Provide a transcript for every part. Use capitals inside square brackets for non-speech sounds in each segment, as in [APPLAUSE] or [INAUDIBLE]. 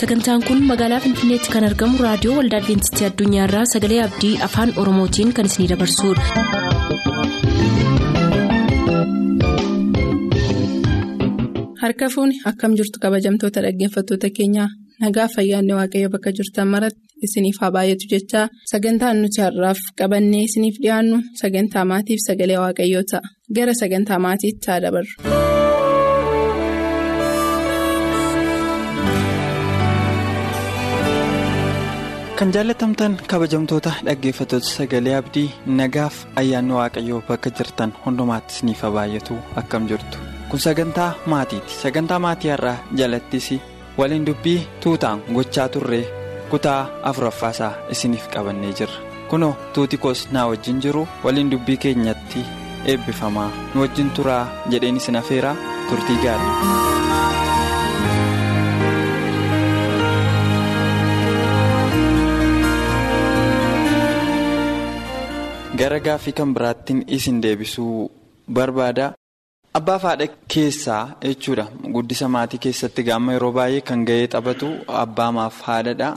sagantaan kun magaalaa finfinneetti kan argamu raadiyoo waldaa adventistii addunyaarraa sagalee abdii afaan oromootiin kan isinidabarsudha. harka fuuni akkam jirtu kabajamtoota dhaggeeffattoota keenyaa nagaa fayyaanne waaqayyo bakka jirtan maratti isiniif haa baay'atu jechaa sagantaan nuti har'aaf qabannee isiniif dhiyaannu sagantaa maatiif sagalee waaqayyoo ta'a gara sagantaa maatiitti haa dabarru. Kan jaallatamtan kabajamtoota dhaggeeffattoota sagalee abdii nagaaf ayyaanni waaqayyoo bakka jirtan hundumaatti isiniif haa baay'atu akkam jirtu. Kun sagantaa maatiiti. Sagantaa maatii har'aa jalattis waliin dubbii tuutaan gochaa turre kutaa afuraffaasaa isiniif qabannee jirra. Kunoo tuuti koos naa wajjin jiru waliin dubbii keenyatti eebbifamaa. Nu wajjin turaa jedheen isin afeeraa turtii gaarii. Gara gaaffii kan biraattiin isin deebisuu barbaada. Abbaa fi haadha keessaa jechuudha. Guddisa maatii keessatti gaama yeroo baay'ee kan ga'ee taphatu abbaamaaf haadhadha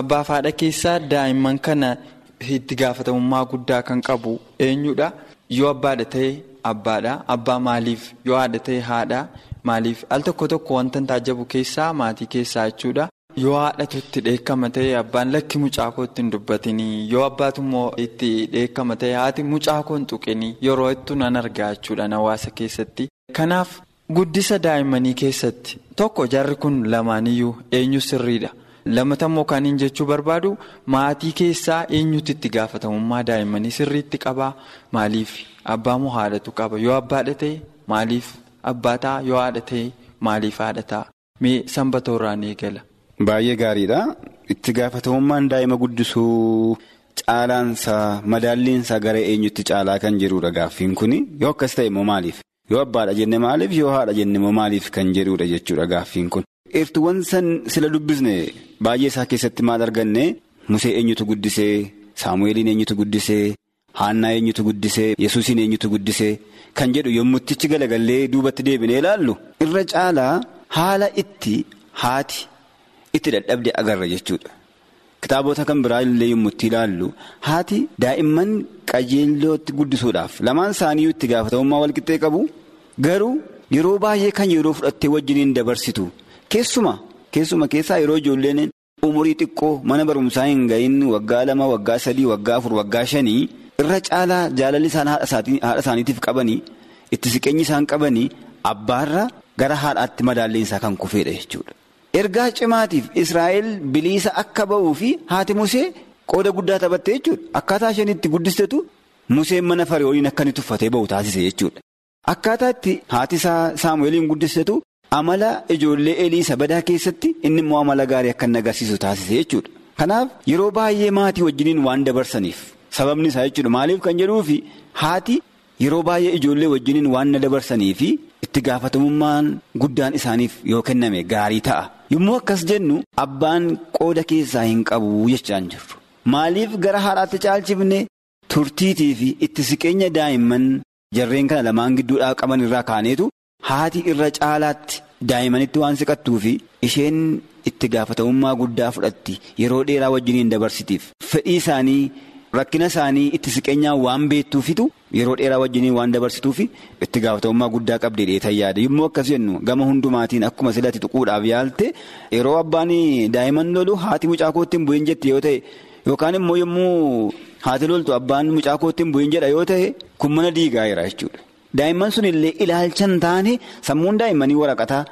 abbaa fi haadha keessaa daa'imman kana itti gaafatamummaa guddaa kan qabu eenyudha? Yoo abbaadha ta'e abbaadha abbaa maaliif? Yoo haadha ta'e haadha. Maaliif? Al tokko tokko wanta taajjabu keessaa maatii keessaa jechuudha. Yoo haadhatu itti dheekkama ta'e abbaan lakki mucaakoo ittiin dubbatinii yoo abbaatu immoo itti dheekkama ta'e haati mucaakoo hin tuqinii yeroo itti nan argaa jechuudha hawaasa keessatti. kanaaf guddisa daa'immanii keessatti tokko jarri kun lamaaniyyuu eenyu sirriidha? Lamata immoo kaaniin jechuu barbaadu? Maatii keessaa eenyutu itti gaafatamummaa daa'immanii sirriitti qabaa maaliif abbaa moo haadhatu qaba? Yoo abbaadha ta'e maaliif abbaa ta'a? Yoo haadha maaliif haadha mee sanbatoorraan eegala. Baay'ee gaariidha. Itti gaafatamummaan daa'ima guddisuu caalaansaa madaalliinsaa gara eenyutti caalaa kan jirudha gaaffiin kuni. Yoo akkas ta'e immoo maaliif? Yoo abbaadha jenne maaliif yoo haadha jenne immoo maaliif kan jedhudha jechuudha gaaffiin kun. Eertuuwwan san sila dubbisne baay'ee isaa keessatti maal arganne? Musee eenyutu guddisee? Saamu'eeliin eenyutu guddisee? Haannaa eenyutu guddisee? Yesuusiin eenyutu guddisee? Kan jedhu yommuttichi galagallee duubatti deebinee ilaallu? Irra caalaa haala itti haati. Itti dadhabde agarra jechuudha kitaabota kan biraa illee yommuu itti ilaallu haati daa'imman qajeelootti guddisuudhaaf lamaan isaanii itti gaafatamummaa walqixxee qabu garuu yeroo baay'ee kan yeroo fudhattee wajjiniin dabarsitu keessuma keessuma keessaa yeroo ijoolleen umurii xiqqoo mana barumsaa hin gahin waggaa lama waggaa sadii waggaa afur waggaa shanii irra caalaa jaalalli isaan haadha isaaniitiif qabanii itti siqeenyi isaan qabanii abbaarra gara haadhaatti madaalliinsaa kan kufeedha jechuudha. Ergaa cimaatiif israa'el biliisa akka ba'uu fi haati musee qooda guddaa taphatte jechuudha. Akkaataa isheen itti guddistetu museen mana fariyooniin akka inni tuffatee ba'u taasise jechuudha. Akkaataa itti haati isaa saamu'eeliin guddistetu amala ijoollee eliisa badaa keessatti inni immoo amala gaarii akka inni agarsiisu taasise jechuudha. Kanaaf yeroo baay'ee maatii wajjiniin waan dabarsaniif sababni isaa jechuudha. Maaliif kan jedhuufi haati yeroo baay'ee ijoollee wajjiniin waan na dabarsaniifi. itti gaafatamummaan guddaan isaaniif yoo kenname gaarii ta'a yommuu akkas jennu abbaan qooda keessaa hin qabu jechaan jirru maaliif gara haadhaatti caalchifne turtiitii fi itti siqeenya daa'imman jarreen kana lamaan gidduudhaa qaban irraa kaaneetu haati irra caalaatti daa'imanitti waan siqattuu fi isheen itti gaafatamummaa guddaa fudhatti yeroo dheeraa wajjiniin dabarsitiif fedhii isaanii. Rakkina isaanii itti siqeenyaan waan beektuufitu yeroo dheeraa wajjiniin waan dabarsituufi itti gaafatamummaa guddaa qabdee dheetan yaada yommuu akkas jennu gama hundumaatiin akkuma silatti tuquudhaaf yaalte yeroo abbaan daa'imman lolu haati mucaa kootti hin bu'in jette yoo ta'e yookaan immoo yommuu haati loltu abbaan mucaa kootti hin bu'in jedha yoo ta'e kun mana diigaa jira jechuudha. Daa'imman sun illee ilaalcha hin taane sammuun daa'immanii waraqataa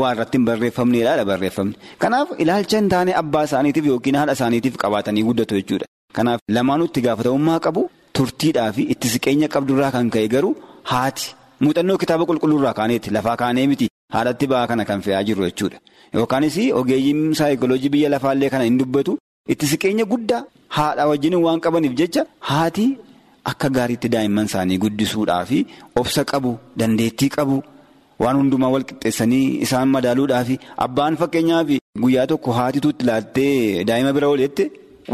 waa irratti hin barreeffamneedha barreeffamne kanaaf ilaalcha hin taane abbaa isaaniitiif yookiin haadha isaaniitiif qabaatanii guddatu jechuudha. Kanaaf lamaanuu itti gaafatamummaa qabu turtiidhaa fi itti siqeenya qabdurraa kan ka'e garuu haati muuxannoo kitaaba qulqulluurraa kaaneeti lafaa kaanee miti haadhatti ba'aa kana kan fe'aa jiru jechuudha. Yookaanis ogeeyyiin saayikooloojii biyya lafaallee kana hin dubbatu itti siqeenya guddaa haadha wajjin waan qabaniif jecha haati akka gaariitti daa'imman isaanii guddisuudhaa fi obsa qabu dandeettii qabu waan hundumaa wal qixxeessanii isaan madaaluudhaa fi abbaan fakkeenyaaf guyyaa tokko haatitu itti laattee daa'ima bira ooleette.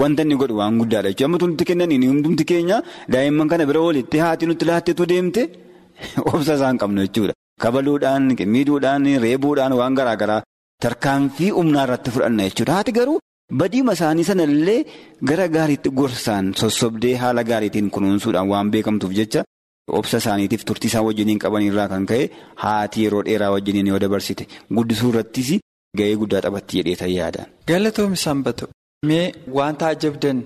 Wanta inni godhu waan guddaadha jechuudha. Amma nuti kennaniin hundumti keenya daa'imman kana bira oolitti haati nutti laatteetu deemte [LAUGHS] obsa isaan qabnu jechuudha. Kabaluudhaan, miidhuudhaan, reebuudhaan waan garaa garaa tarkaanfii humnaa irratti fudhanna jechuudha. Haati garuu badiima isaanii sana illee gara gaariitti gorsaan sossobdee haala gaariitiin kunuunsuudhaan waan beekamtuuf jecha obsa isaaniitiif turtii isaan wajjiniin qabanirraa kan ka'e haati yeroo dheeraa wajjiniin yoo dabarsite guddisuu irrattis ga'ee guddaa taphatti jedhee yaadaan. Galatoomii sanbatu. Mee wanta ajabdan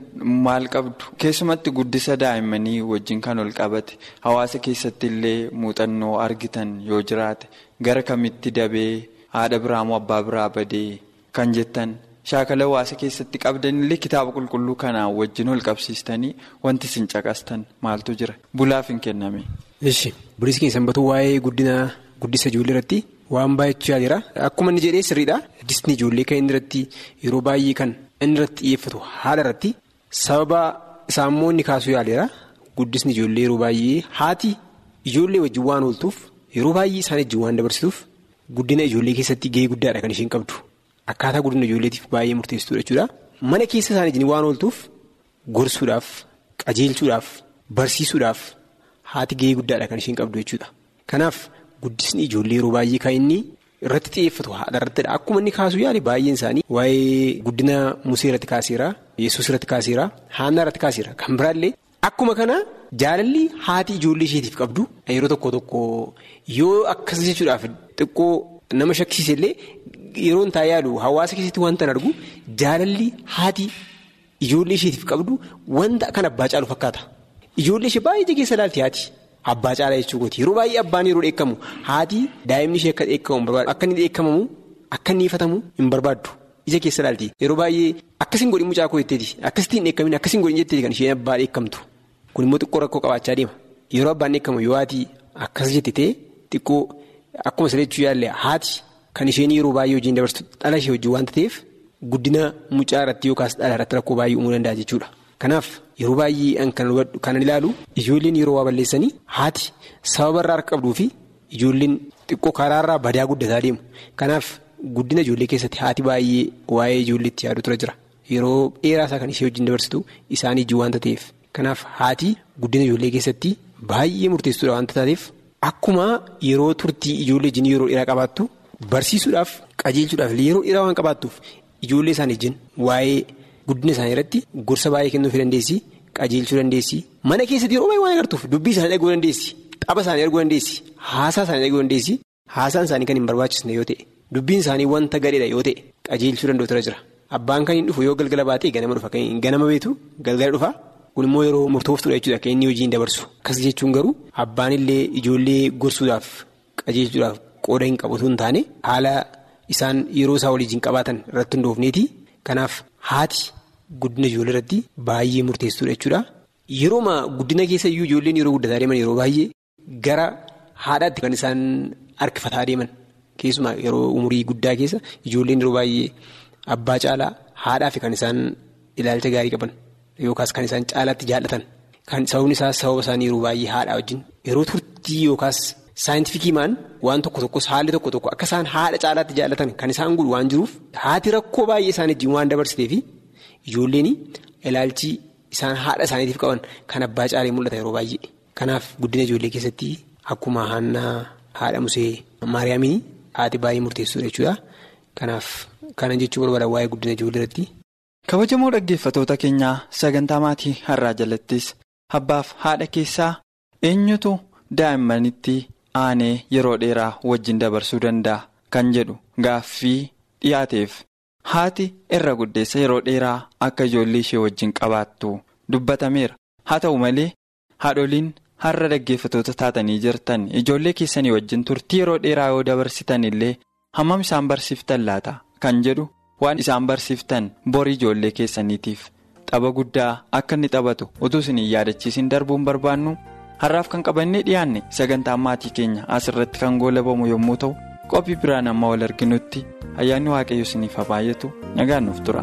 maal qabdu? Keessumatti guddisa daa'immanii wajjin kan ol qabate. Hawaasa keessatti illee muuxannoo argitan yoo jiraate gara kamitti dabee haadha biraa moo abbaa biraa badee kan jettan. Shaakala hawaasa keessatti qabdan illee kitaaba qulqulluu kanaan wajjin ol qabsiistanii wanti isin caqastan maaltu jira? Bulaaf hin kenname. Ishi bulisi keessa sanbatu waa'ee guddina guddisa ijoollee irratti waan baay'achaa jira. Akkuma inni jedhee sirriidha. Guddisni ijoollee kan irratti yeroo baay'ee kan. Inni irratti xiyyeeffatu haala irratti sababa isaammoo inni kaasuu yaaleera guddisni ijoollee yeroo baay'ee haati ijoollee wajjin waan ooltuuf yeroo baay'ee isaan wajjin waan dabarsituuf guddina ijoollee keessatti gahee guddaadha kan isheen qabdu akkaataa guddina ijoolleetiif baay'ee murteessituudha jechuudha. Mana keessa isaan wajjin waan ooltuuf gorsuudhaaf qajeelchuudhaaf barsiisuudhaaf haati gahee guddaadha kan isheen qabdu jechuudha. Kanaaf guddisni ijoollee yeroo baay'ee kan inni. Irratti xiyyeeffatu haadha irrattidha akkuma inni kaasuu yaale baay'een isaanii waa'ee guddina musee irratti kaaseera yesus irratti kaaseera haannaa irratti kaaseera kan biraallee akkuma kana jaalalli haati ijoollee isheetiif qabdu yeroo tokko tokko yoo akkas jechuudhaaf xiqqoo nama shakkisiise illee yeroo hin taa'ee yaalu hawaasa keessatti wanta argu jaalalli haati ijoollee isheetiif qabdu wanta kan abbaa caalu fakkaata. Ijoollee ishee baay'ee keessa ilaalti haati. Abbaa caalaa jechuukooti yeroo baay'ee abbaan yeroo dheekkamu haati daa'imni ishee akka dheekkamu barbaadu akka inni dheekkamamu akka inni ifatamu hin barbaaddu. Ija keessa ilaalti. Yeroo baay'ee akkasiin godhin mucaa koo jetteeti akkasitti hin dheekkamin akkasiin godhin jetteeti kan isheen abbaa dheekkamtu. Kun immoo xiqqoo rakkoo qabaachaa deema. Yeroo abbaan dheekkamu yoo haati akkas jettee xiqqoo akkuma siree jechuu yaalle haati kan isheen yeroo baay'ee hojiin dabarsitu dhala ishee hojii waanta ta'eef guddina mucaa irratti yookaas dhala irratti rakkoo baay'ee uumuu danda'a jechuudha. Kanaaf yeroo baay'ee kan ilaalu ijoolleen yeroo waa balleessanii haati sababa irraa harka qabduu fi ijoolleen xiqqoo karaarraa badaa guddataa deemu. Kanaaf guddina ijoollee keessatti haati baay'ee waa'ee ijoolleetti yaadu tura jira. Yeroo dheeraa isaa kan ishee wajjin dabarsitu isaanii ijji waanta ta'eef. Kanaaf haati guddina ijoollee keessatti baay'ee murteessuudha waanta taateef akkuma yeroo turtii ijoollee wajjin yeroo dheeraa qabaattu barsiisuudhaaf qajeelchuudhaaf yeroo dheeraa waan qabaattuuf ijoollee isaanii wajjin waa'ee. Guddina isaanii irratti gorsa baay'ee kennuufii dandeessi qajeelchuu dandeessi mana keessatti yeroo baay'ee waan agartuuf dubbii isaanii dhaguu dandeessi tapha isaanii arguu dandeessi haasaa isaanii dhaguu dandeessi haasaan isaanii kan hin barbaachisne yoo ta'e dubbiin isaanii wanta gadheedha yoo ta'e qajeelchuu danda'u jira. Abbaan kan hin yoo galgala baatee ganama dhufa kan ganama beetu galgala dhufa. Kun immoo yeroo murtooftuudha jechuudha kan inni hojiin dabarsu. Akkas jechuun garuu abbaan illee ijoollee gorsuudhaaf qajeelchuudhaaf qooda hin qabatu hin taane haala isaan yeroo isaa waliin qabaatan irratti hundoofneeti kanaaf haati. Guddina ijoollee irratti baay'ee murteessuudha jechuudha. Yerooma guddina keessa iyyuu ijoolleen yeroo guddataa deeman yeroo baay'ee gara haadhaatti kan isaan harkifataa deeman keessumaa yeroo umurii guddaa keessa ijoolleen yeroo baay'ee abbaa caalaa haadhaaf kan isaan ilaalcha gaarii qaban yookaas kan isaan caalaatti jaallatan kan sababni isaas sababa isaanii yeroo baay'ee haadhaa wajjin yeroo turtii yookaas saayintifikiimaan waan tokko tokkos haalli tokko tokko akka isaan haadha caalaatti jaallatan kan isaan godhu waan jiruuf haati rakkoo baay'ee isaan wajjin waan dabarsiteefi. Ijoolleen ilaalchi isaan haadha isaaniitiif qaban kan abbaa caalee mul'ata yeroo baay'ee. Kanaaf guddina ijoollee keessatti akkuma haannaa haadha musee maariyaamii haati baay'ee murteessuudha jechuudha. Kanaaf kana jechuu barbaada waa'ee guddina ijoollee irratti. Kabajamoo dhaggeeffatoota keenyaa sagantaa maatii har'aa jalattis abbaaf haadha keessaa eenyutu daa'immanitti aanee yeroo dheeraa wajjin dabarsuu danda'a kan jedhu gaaffii dhiyaateef. Haati irra guddeessa yeroo dheeraa akka ijoollee ishee wajjin qabaattu dubbatameera. Haa ta'u malee haadholiin har'a dhaggeeffatoota taatanii jirtan. Ijoollee keessanii wajjin turtii yeroo dheeraa yoo dabarsitan illee hammam isaan barsiiftan laata? Kan jedhu waan isaan barsiiftan borii ijoollee keessaniitiif tapha guddaa akka inni taphatu utuu isin yaadachiisin darbuun barbaannu har'aaf kan qabannee dhiyaanne sagantaan maatii keenya asirratti kan goolabamu yommuu ta'u qophii biraan amma wal arginutti. ayyaanni waaqayyo isiniif haa baay'atu nagaan nuuf tura.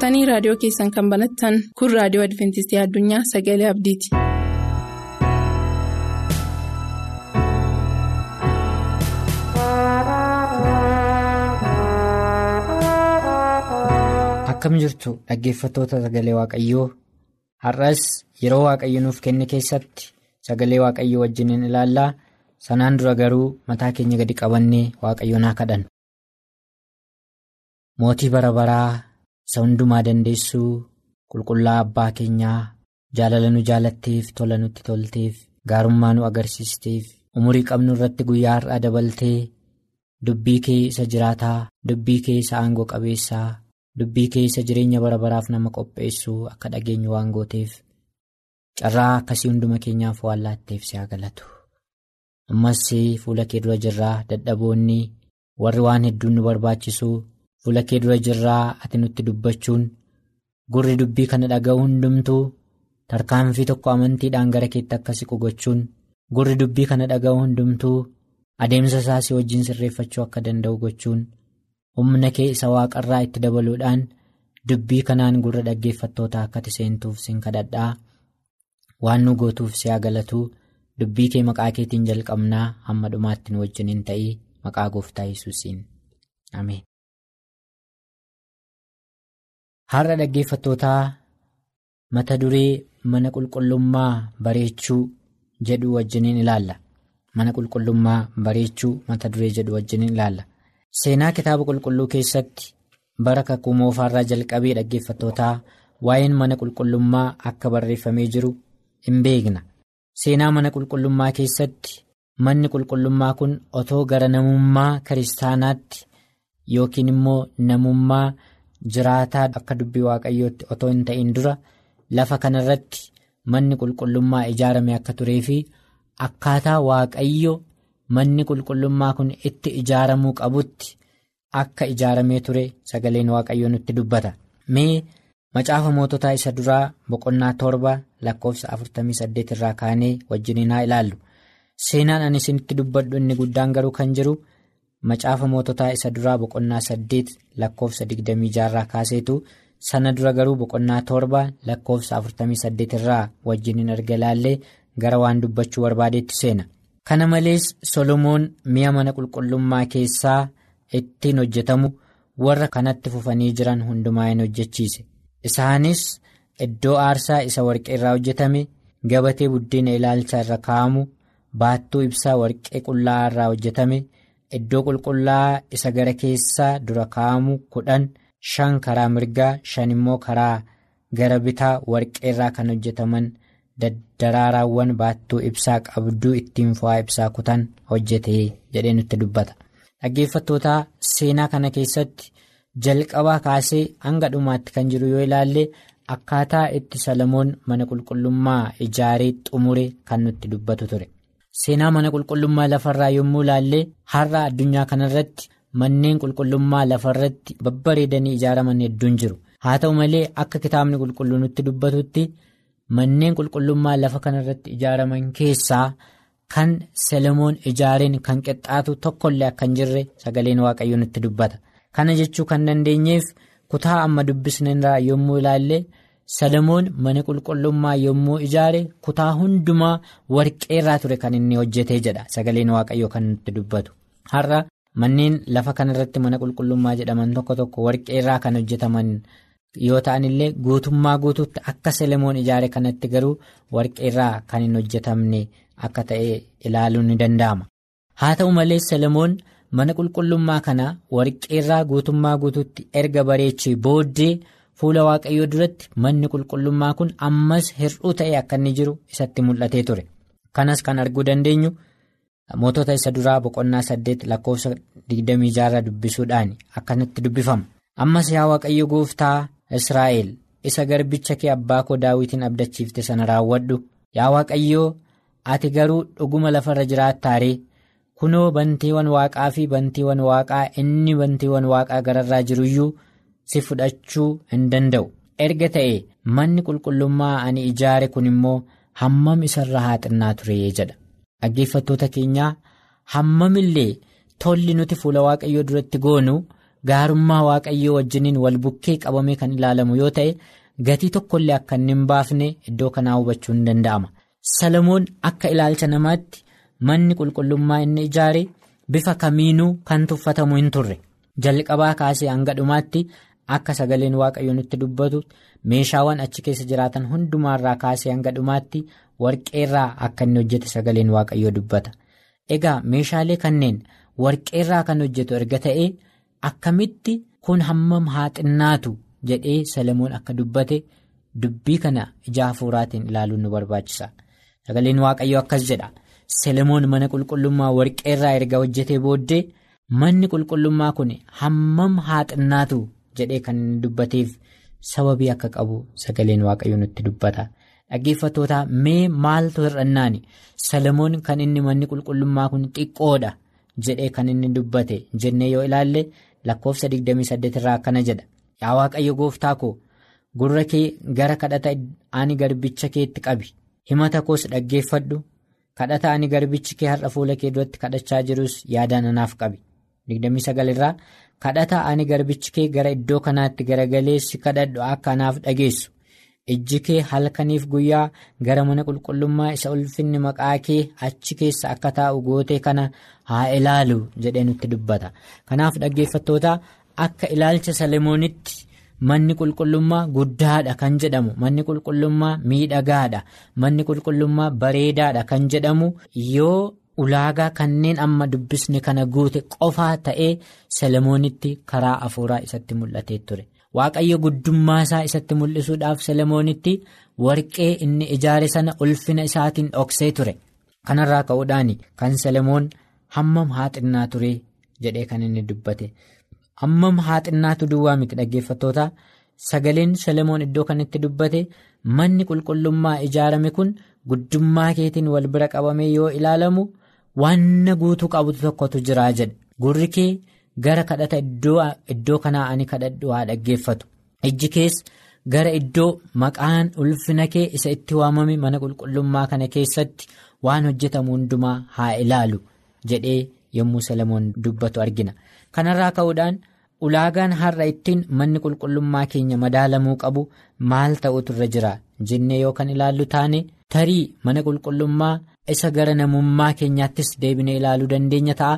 Turtanii raadiyoo keessan kan banattan kun raadiyoo adventistii addunyaa sagalee abdiiti. akkam jirtu dhaggeeffattoota sagalee waaqayyoo har'as yeroo waaqayyo nuuf kenne keessatti sagalee waaqayyoo wajjiniin ilaallaa sanaan dura garuu mataa keenya gadi qabannee waaqayyoon haa kadhannu. mootii bara baraa isa hundumaa dandeessuu qulqullaa abbaa keenyaa jaalala nu jaalatteef tola nutti tolteef gaarummaa nu agarsiisteef umurii qabnu irratti guyyaa har'aa dabaltee dubbii kee isa jiraataa dubbii kee isa aangoo qabeessaa dubbii kee isa jireenya bara baraaf nama qopheessuu akka dhageenyu waan gooteef carraa akkasii hunduma keenyaaf waan laatteef si galatu ammas fuula kee dura jirraa dadhaboonni warri waan hedduun nu barbaachisu. Fuula kee dura jirraa ati nutti dubbachuun gurri dubbii kana dhaga'u hundumtuu tarkaanfii tokko amantiidhaan gara keetti akka siqu gochuun gurri dubbii kana dhaga'u hundumtuu adeemsa isaa si wajjin sirreeffachuu akka danda'u gochuun humna kee isa waaqarraa itti dabaluudhaan dubbii kanaan gurra dhaggeeffattootaa akka ati seentuuf sin kadhadhaa waan nu gootuuf si haa galatu dubbii kee maqaa keetiin jalqabnaa hamma dhumaatti nu wajjiniin ta'ii maqaa gooftaa yesuusiin ameen. Har'a dhaggeeffattootaa mata duree mana qulqullummaa bareechuu jedhu wajjiniin ilaalla. Mana qulqullummaa bareechuu mata duree jedhu wajjiniin ilaalla. Seenaa kitaaba qulqulluu keessatti bara kakuu moofaarraa jalqabee dhaggeeffattootaa waa'een mana qulqullummaa akka barreeffamee jiru hin beekna. Seenaa mana qulqullummaa keessatti manni qulqullummaa kun otoo gara namummaa kiristaanaatti yookiin immoo namummaa. Jiraataa akka dubbii waaqayyootti otoo hin ta'in dura lafa kanarratti manni qulqullummaa ijaarame akka turee fi akkaataa waaqayyo manni qulqullummaa kun itti ijaaramuu qabutti akka ijaaramee ture sagaleen waaqayyoo nutti dubbata mee macaafa moototaa isa duraa boqonnaa torba lakkoofsa 48 irraa kaanee wajjiniin haa ilaallu seenaan ani isinitti dubbadhu inni guddaan garuu kan jiru. Macaafa moototaa isa duraa boqonnaa saddeet lakkoofsa digdamii jaarraa kaaseetu sana dura garuu boqonnaa torba lakkoofsa afurtamii saddeet irraa wajjiniin erga ilaallee gara waan dubbachuu barbaadeetti seena. Kana malees Solomoon mi'a mana qulqullummaa keessaa ittiin hojjetamu warra kanatti fufanii jiran hundumaa hin hojjechiise. Isaanis iddoo aarsaa isa warqee irraa hojjetame gabatee buddeena ilaalcha irra kaa'amu baattuu ibsaa warqee qullaa irraa hojjetame. Iddoo qulqullaa isa gara keessaa dura kaa'amu kudhan shan karaa mirgaa shan immoo karaa gara bitaa warqeerraa kan hojjetaman daddaraaraawwan baattuu ibsaa qabduu ittiin fo'aa ibsaa kutan hojjete jedhee nutti dubbata. Dhaggeeffattoota seenaa kana keessatti jalqabaa kaasee hanga dhumaatti kan jiru yoo ilaalle akkaataa itti Salamoon mana qulqullummaa ijaaree xumure kan nutti dubbatu ture. Seenaa mana qulqullummaa lafarraa yommuu ilaalle har'a addunyaa kanarratti manneen qulqullummaa lafarratti babbareedanii ijaaraman hedduun jiru. Haa ta'u malee akka kitaabni qulqulluu nutti dubbatutti manneen qulqullummaa lafa kanarratti ijaaraman keessaa kan Salomoon ijaareen kan qixxaatu tokkollee akka hin jirre sagaleen waaqayyoo nutti dubbata. Kana jechuu kan dandeenyeef kutaa amma dubbisnerraa yommuu ilaalle. Salomoon mana qulqullummaa yommuu ijaare kutaa hundumaa warqeerraa ture kan inni hojjetee jedha sagaleen waaqayyoo kan nutti dubbatu. Har'a Manneen lafa kanarratti mana qulqullummaa jedhaman tokko tokko warqeerraa kan hojjetaman yoo ta'an illee guutummaa guutuutti akka Selemoon ijaare kanatti garuu warqeerraa kan hin hojjetamne akka ta'e ilaaluun ni danda'ama. Haa ta'u malee Selemoon mana qulqullummaa kana warqeerraa guutummaa guutuutti erga bareechee booddee fuula waaqayyoo duratti manni qulqullummaa kun ammas hir'uu ta'e akka inni jiru isatti mul'atee ture. Kanas kan arguu dandeenyu. mootota isa duraa boqonnaa saddeet lakkoofsa digdamii jaarraa dubbisuudhaan akkanatti dubbifama ammas yaa waaqayyo gooftaa israa'el isa garbicha kee abbaa koo daawitiin abdachiifte sana raawwadhu yaa waaqayyoo ati garuu dhuguma lafarra jiraattaaree kunoo bantiiwwan waaqaa fi bantiiwwan waaqaa inni bantiiwwan waaqaa gararraa jiruyyuu si fudhachuu hin danda'u erga ta'e manni qulqullummaa ani ijaare kun immoo hammam isarra haa xinnaa ture jedha. Dhaggeeffattoota keenyaa hammamillee tolli nuti fuula waaqayyoo duratti goonu gaarummaa waaqayyoo wajjiniin wal bukkee qabamee kan ilaalamu yoo ta'e gatii tokkollee akka inni hin baafne iddoo kanaa hubachuu hin danda'ama. Salomoon akka ilaalcha namaatti manni qulqullummaa inni ijaare bifa kamiinuu kan tuffatamu hin turre jalqabaa kaasee hanga dhumaatti akka sagaleen waaqayyoo nutti dubbatu meeshaawwan achi keessa jiraatan hundumaarraa kaasee hanga dhumaatti. warqeerraa akka inni hojjete sagaleen waaqayyoo dubbata egaa meeshaalee kanneen warqeerraa kan hojjetu erga ta'e akkamitti kun hammam haa xinnaatu jedhee salomoon akka dubbate dubbii kana ija hafuuraatiin ilaaluun nu barbaachisa sagaleen waaqayyoo akkas jedha salomoon mana qulqullummaa warqeerraa erga hojjetee booddee manni qulqullummaa kun hammam haa xinnaatu jedhee kan dubbateef sababii akka qabu sagaleen waaqayyoo nutti dubbata. Dhaggeeffattoota mee maaltu hir'annaani Salomoon kan inni manni qulqullummaa kun xiqqoodha jedhee kan inni dubbate jennee yoo ilaalle lakkoofsa 28 irraa akkana jedha. Yaa waaqayyo gooftaa koo gurra kee gara kadhata ani garbicha keetti qabi. Himata koos dhaggeeffadhu kadhata ani garbichi kee har'a fuula kee duratti kadhachaa jirus yaadaan anaaf qabi. 29 irraa kadhata ani garbichi kee gara iddoo kanaatti garagaleessi kadhadhu akka anaaf dhageessu. ijji kee halkaniif guyyaa gara mana qulqullummaa isa ulfinni maqaa kee achi keessa akka taa'u gootee kana haa ilaalu jedhee nutti dubbata kanaaf dhaggeeffattoota akka ilaalcha salemoonitti manni qulqullummaa guddaadha kan jedhamu manni qulqullummaa miidhagaadha manni qulqullummaa bareedaadha kan jedhamu yoo ulaagaa kanneen amma dubbisne kana guute qofaa ta'ee salemoonitti karaa afuuraa isatti mul'atee ture. Waaqayyo guddummaa isaa isatti mul'isuudhaaf Salomoonitti warqee inni ijaare sana ulfina isaatiin dhoksee ture. Kanarraa ka'uudhaan kan Salomoon hammam haa xinnaa ture jedhee kan inni dubbate. Hammam haa xinnaatu duwwaa miti dhaggeeffattoota sagaleen Salomoon iddoo kanatti dubbate manni qulqullummaa ijaarame kun guddummaa keetiin wal bira qabamee yoo ilaalamu wanna guutuu qabutu tokkotu jiraa jedha. Gurri kee. gara kadhata iddoo kanaa ani kadhadhu haa dhaggeeffatu ijji kees gara iddoo maqaan ulfina kee isa itti waamame mana qulqullummaa kana keessatti waan hojjetamu hundumaa haa ilaalu jedhee yommuu Salomoon dubbatu argina kanarraa ka'uudhaan ulaagaan har'a ittiin manni qulqullummaa keenya madaalamuu qabu maal ta'utu irra jira jennee yoo kan ilaallu taane tarii mana qulqullummaa isa gara namummaa keenyaattis deebinee ilaaluu dandeenya ta'a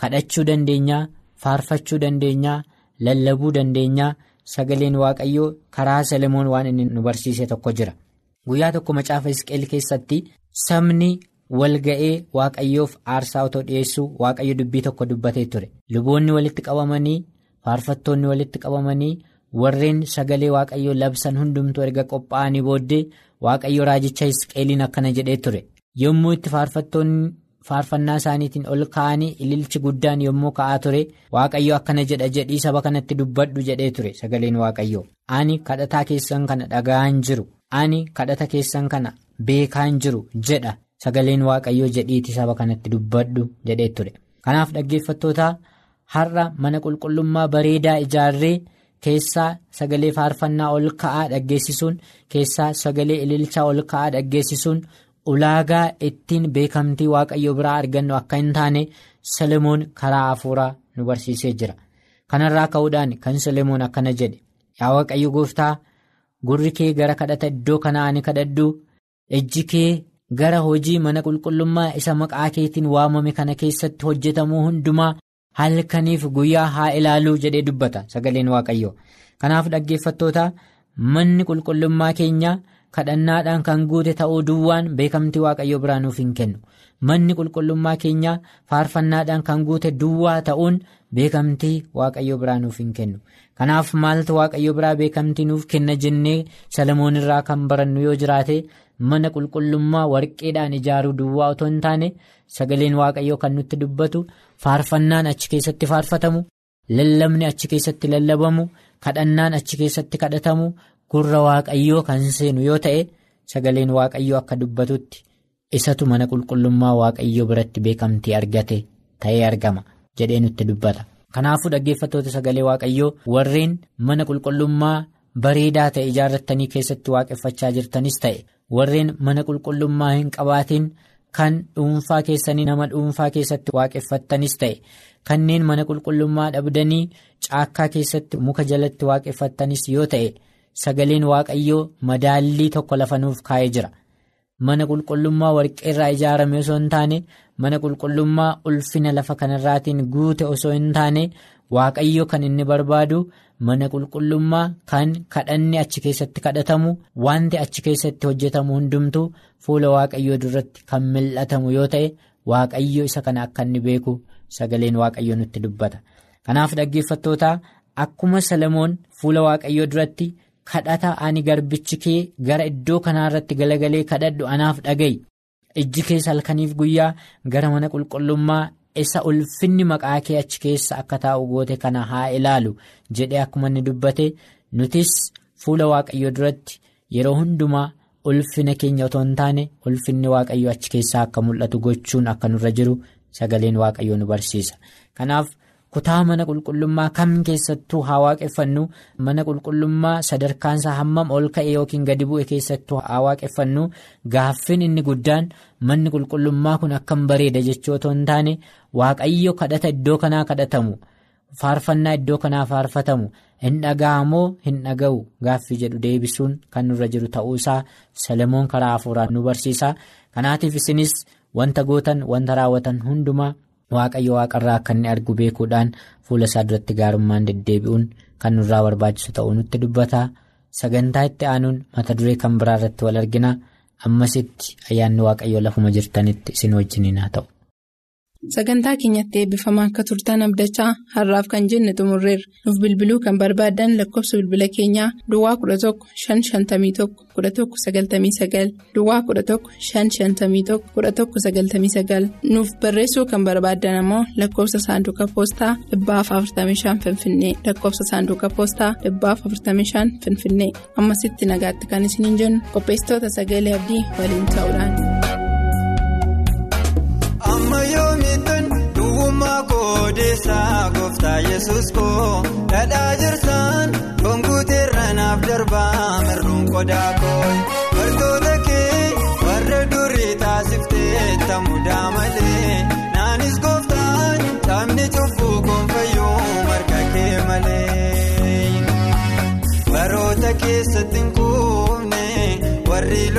kadhachuu dandeenya. faarfachuu dandeenyaa lallabuu dandeenyaa sagaleen waaqayyoo karaa salomoon waan inni nu barsiise tokko jira guyyaa tokko macaafa isqeel keessatti sabni walga'ee waaqayyoof aarsaa otoo dhiyeessuu waaqayyo dubbii tokko dubbatee ture luboonni walitti qabamanii faarfattoonni walitti qabamanii warreen sagalee waaqayyoo labsan hundumtuu erga qophaa'anii booddee waaqayyo raajicha isqeeliin akkana jedhee ture. Yommuu itti faarfattoonni. faarfannaa isaaniitiin ol ka'anii ililchi guddaan yommuu ka'aa ture waaqayyo akkana jedha jedhii saba kanatti dubbadhu jedhee ture sagaleen waaqayyo ani kadhataa keessan kana dhaga'aan jiru. Ani kadhata keessan kana beekaan jiru jedha sagaleen waaqayyoo jedhiiti saba kanatti dubbadhu jedhee ture. Kanaaf dhaggeeffattoota har'a mana qulqullummaa bareedaa ijaarree keessaa sagalee faarfannaa ol ka'aa dhaggeessisuun keessaa sagalee ililchaa ol ka'aa dhaggeessisuun. ulaagaa ittiin beekamtii waaqayyo biraa argannu akka hin taane salomoon karaa hafuuraa nu barsiisee jira kanarraa ka'uudhaan kan salomoon akkana jedhe yaa waaqayyo gooftaa gurri kee gara kadhata iddoo kanaa ni kadhadhu ijji kee gara hojii mana qulqullummaa isa maqaa keetiin waamame kana keessatti hojjetamuu hundumaa halkaniif guyyaa haa ilaaluu jedhee dubbata sagaleen waaqayyoo. Kanaaf dhaggeeffattoota manni qulqullummaa keenyaa kadhannaadhaan kan guute ta'uu duwwaan beekamtii waaqayyoo biraa nuuf hin kennu. Manni qulqullummaa keenyaa faarfannaadhaan kan guute duwwaa ta'uun beekamtii waaqayyoo biraa nuuf hin kennu. Kanaaf maaltu waaqayyoo biraa beekamtii nuuf kenna jennee salamoon irraa kan barannu yoo jiraate mana qulqullummaa warqeedhaan ijaaruu duwwaa otoo hin taane sagaleen waaqayyoo kan nutti dubbatu faarfannaan achi keessatti faarfatamu lallabni achi keessatti lallabamu kadhannaan achi keessatti kadhatamu gurra waaqayyoo kan seenu yoo ta'e sagaleen waaqayyoo akka dubbatutti isatu mana qulqullummaa waaqayyoo biratti beekamtii argate ta'ee argama jedhee nutti dubbata. Kanaafuu dhaggeeffattoota sagalee waaqayyoo warreen mana qulqullummaa bareedaa ta'e ijaarrattanii keessatti waaqeffachaa jirtanis ta'e warreen mana qulqullummaa hin qabaatiin kan dhuunfaa keessanii nama dhuunfaa keessatti waaqeffattanis ta'e. Kanneen mana qulqullummaa dhabdanii caakkaa keessatti muka jalatti waaqeffattanis yoo ta'e sagaleen waaqayyoo madaallii tokko lafa nuuf kaa'ee jira. Mana qulqullummaa warqeerraa ijaarame osoo hin taane mana qulqullummaa ulfina lafa kanarraatiin guute osoo hin taane waaqayyo kan inni barbaadu mana qulqullummaa kan kadhanni achi keessatti kadhatamu wanti achi keessatti hojjetamu hundumtuu fuula waaqayyoo duratti kan mil'atamu yoo ta'e waaqayyo isa kana akka inni beeku sagaleen waaqayyoo nutti dubbata. Kanaaf dhaggeeffattoota akkuma salamoon fuula waaqayyoo duratti kadhata ani garbichi kee gara iddoo kanaarratti galagalee kadhadhu anaaf dhaga'i. Ijji keessa halkaniif guyyaa gara mana qulqullummaa isa ulfinni maqaa kee achi keessa akka taa'u goote kana haa ilaalu jedhee akkuma inni dubbate nutis fuula waaqayyoo duratti yeroo hundumaa ulfina keenya otoo hin taane ulfinni waaqayyoo achi keessaa akka mul'atu gochuun akka nurra jiru sagaleen waaqayyoo nu barsiisa kanaaf. Kutaa mana qulqullummaa kam keessattuu haa waaqeffannu mana qulqullummaa sadarkaansaa hammam ol ka'e yookiin gadi bu'e keessattuu haa waaqeffannu gaaffin inni guddaan manni qulqullummaa kun akkam bareeda jechuu otoo hin taane waaqayyo kadhata iddoo kanaa kadhatamu. Faarfannaa iddoo kanaa faarfatamu. Hin dhaga'amoo hin dhaga'u? Gaaffii jedhu deebisuun kan nurra jiru ta'uusaa salamoon karaa hafuuraan nu barsiisa. Kanaatiif isinis wanta gootan wanta raawwatan hundumaa. Waaqayyo waaqarraa akka inni argu beekuudhaan fuula isaa duratti gaarummaan deddeebi'uun kan nurraa barbaachisu ta'uu nutti dubbata sagantaa itti aanuun mata duree kan biraa irratti wal argina ammasitti ayyaanni waaqayyoo lafuma jirtanitti isin wajjiniin haa ta'u. Sagantaa keenyatti eebbifamaa akka turtan abdachaa har'aaf kan jenne xumurreerra. Nuuf bilbiluu kan barbaadan lakkoofsa bilbila keenyaa duwwaa 11 551 1199 duwwaa 11 551 1199 nuuf barreessuu kan barbaadan ammoo lakkoofsa saanduqa poostaa 45 finfinnee. Lakkoofsa saanduqa poostaa 45 finfinnee. Ammasitti nagaatti kan isiniin jennu qopheessitoota sagalee abdii waliin ta'uudhaan. Kodeessaa gooftaa yesus koo. Dhadhaa jirsaan gonkuuteerra naaf darbaa mirruun qodaa koo. Bartoota kee warra durii taasiftee tamudaa malee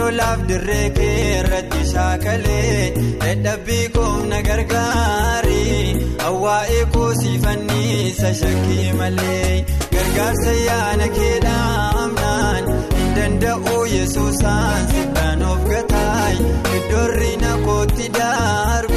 lolaaf dirree kee irratti shaakalee dadhabbii koomna gargaari. Hawaa'ee koosii fanniisa shakkii malee gargaarsa yaana keedhaamnaan hin danda'u yesuusaan siddaan of gataay iddoorri na kootti darbii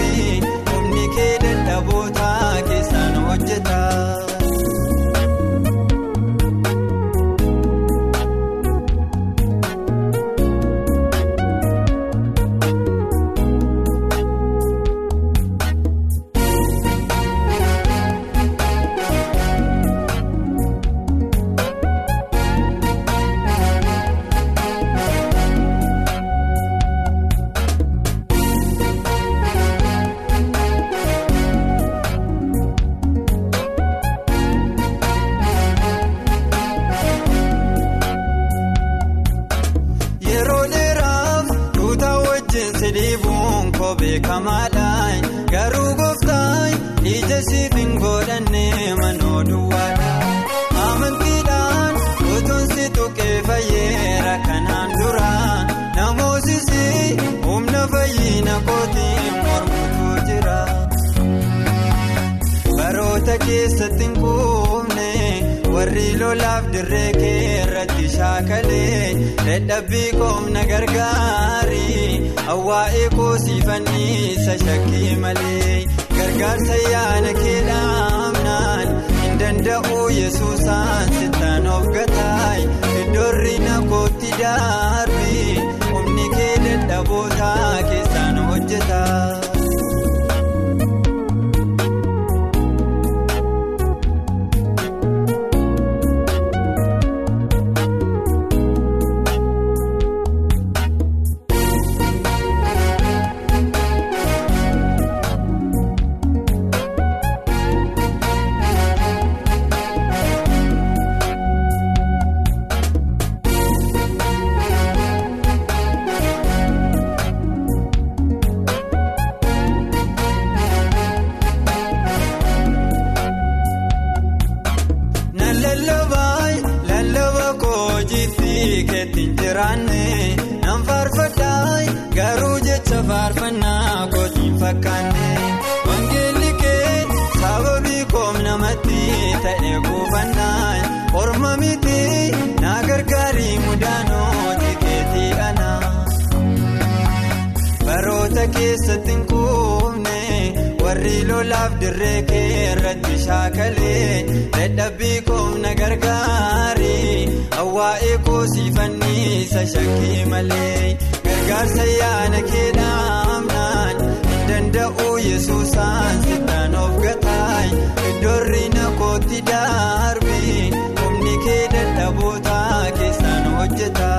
yaana keedhaamnaan hin danda'u yesuusaan faarfannaa kootiin fakkaanne wangeelli kee sababii koom namatti ta'e kuufannaa orma miti na gargaarii mudaanooti keetii ana baroota keessatti hin quufne warri lolaaf dirree keerratti shaakalee dadhabbii koomna gargaarii awwaa'ee koosii fanniisa shakkii malee jaarsa yaana keedhaamnaan danda'uu yesuusaan sitaan of gataay iddoorri nakootti darbiin humni kee dadhabootaa keessaan hojjeta.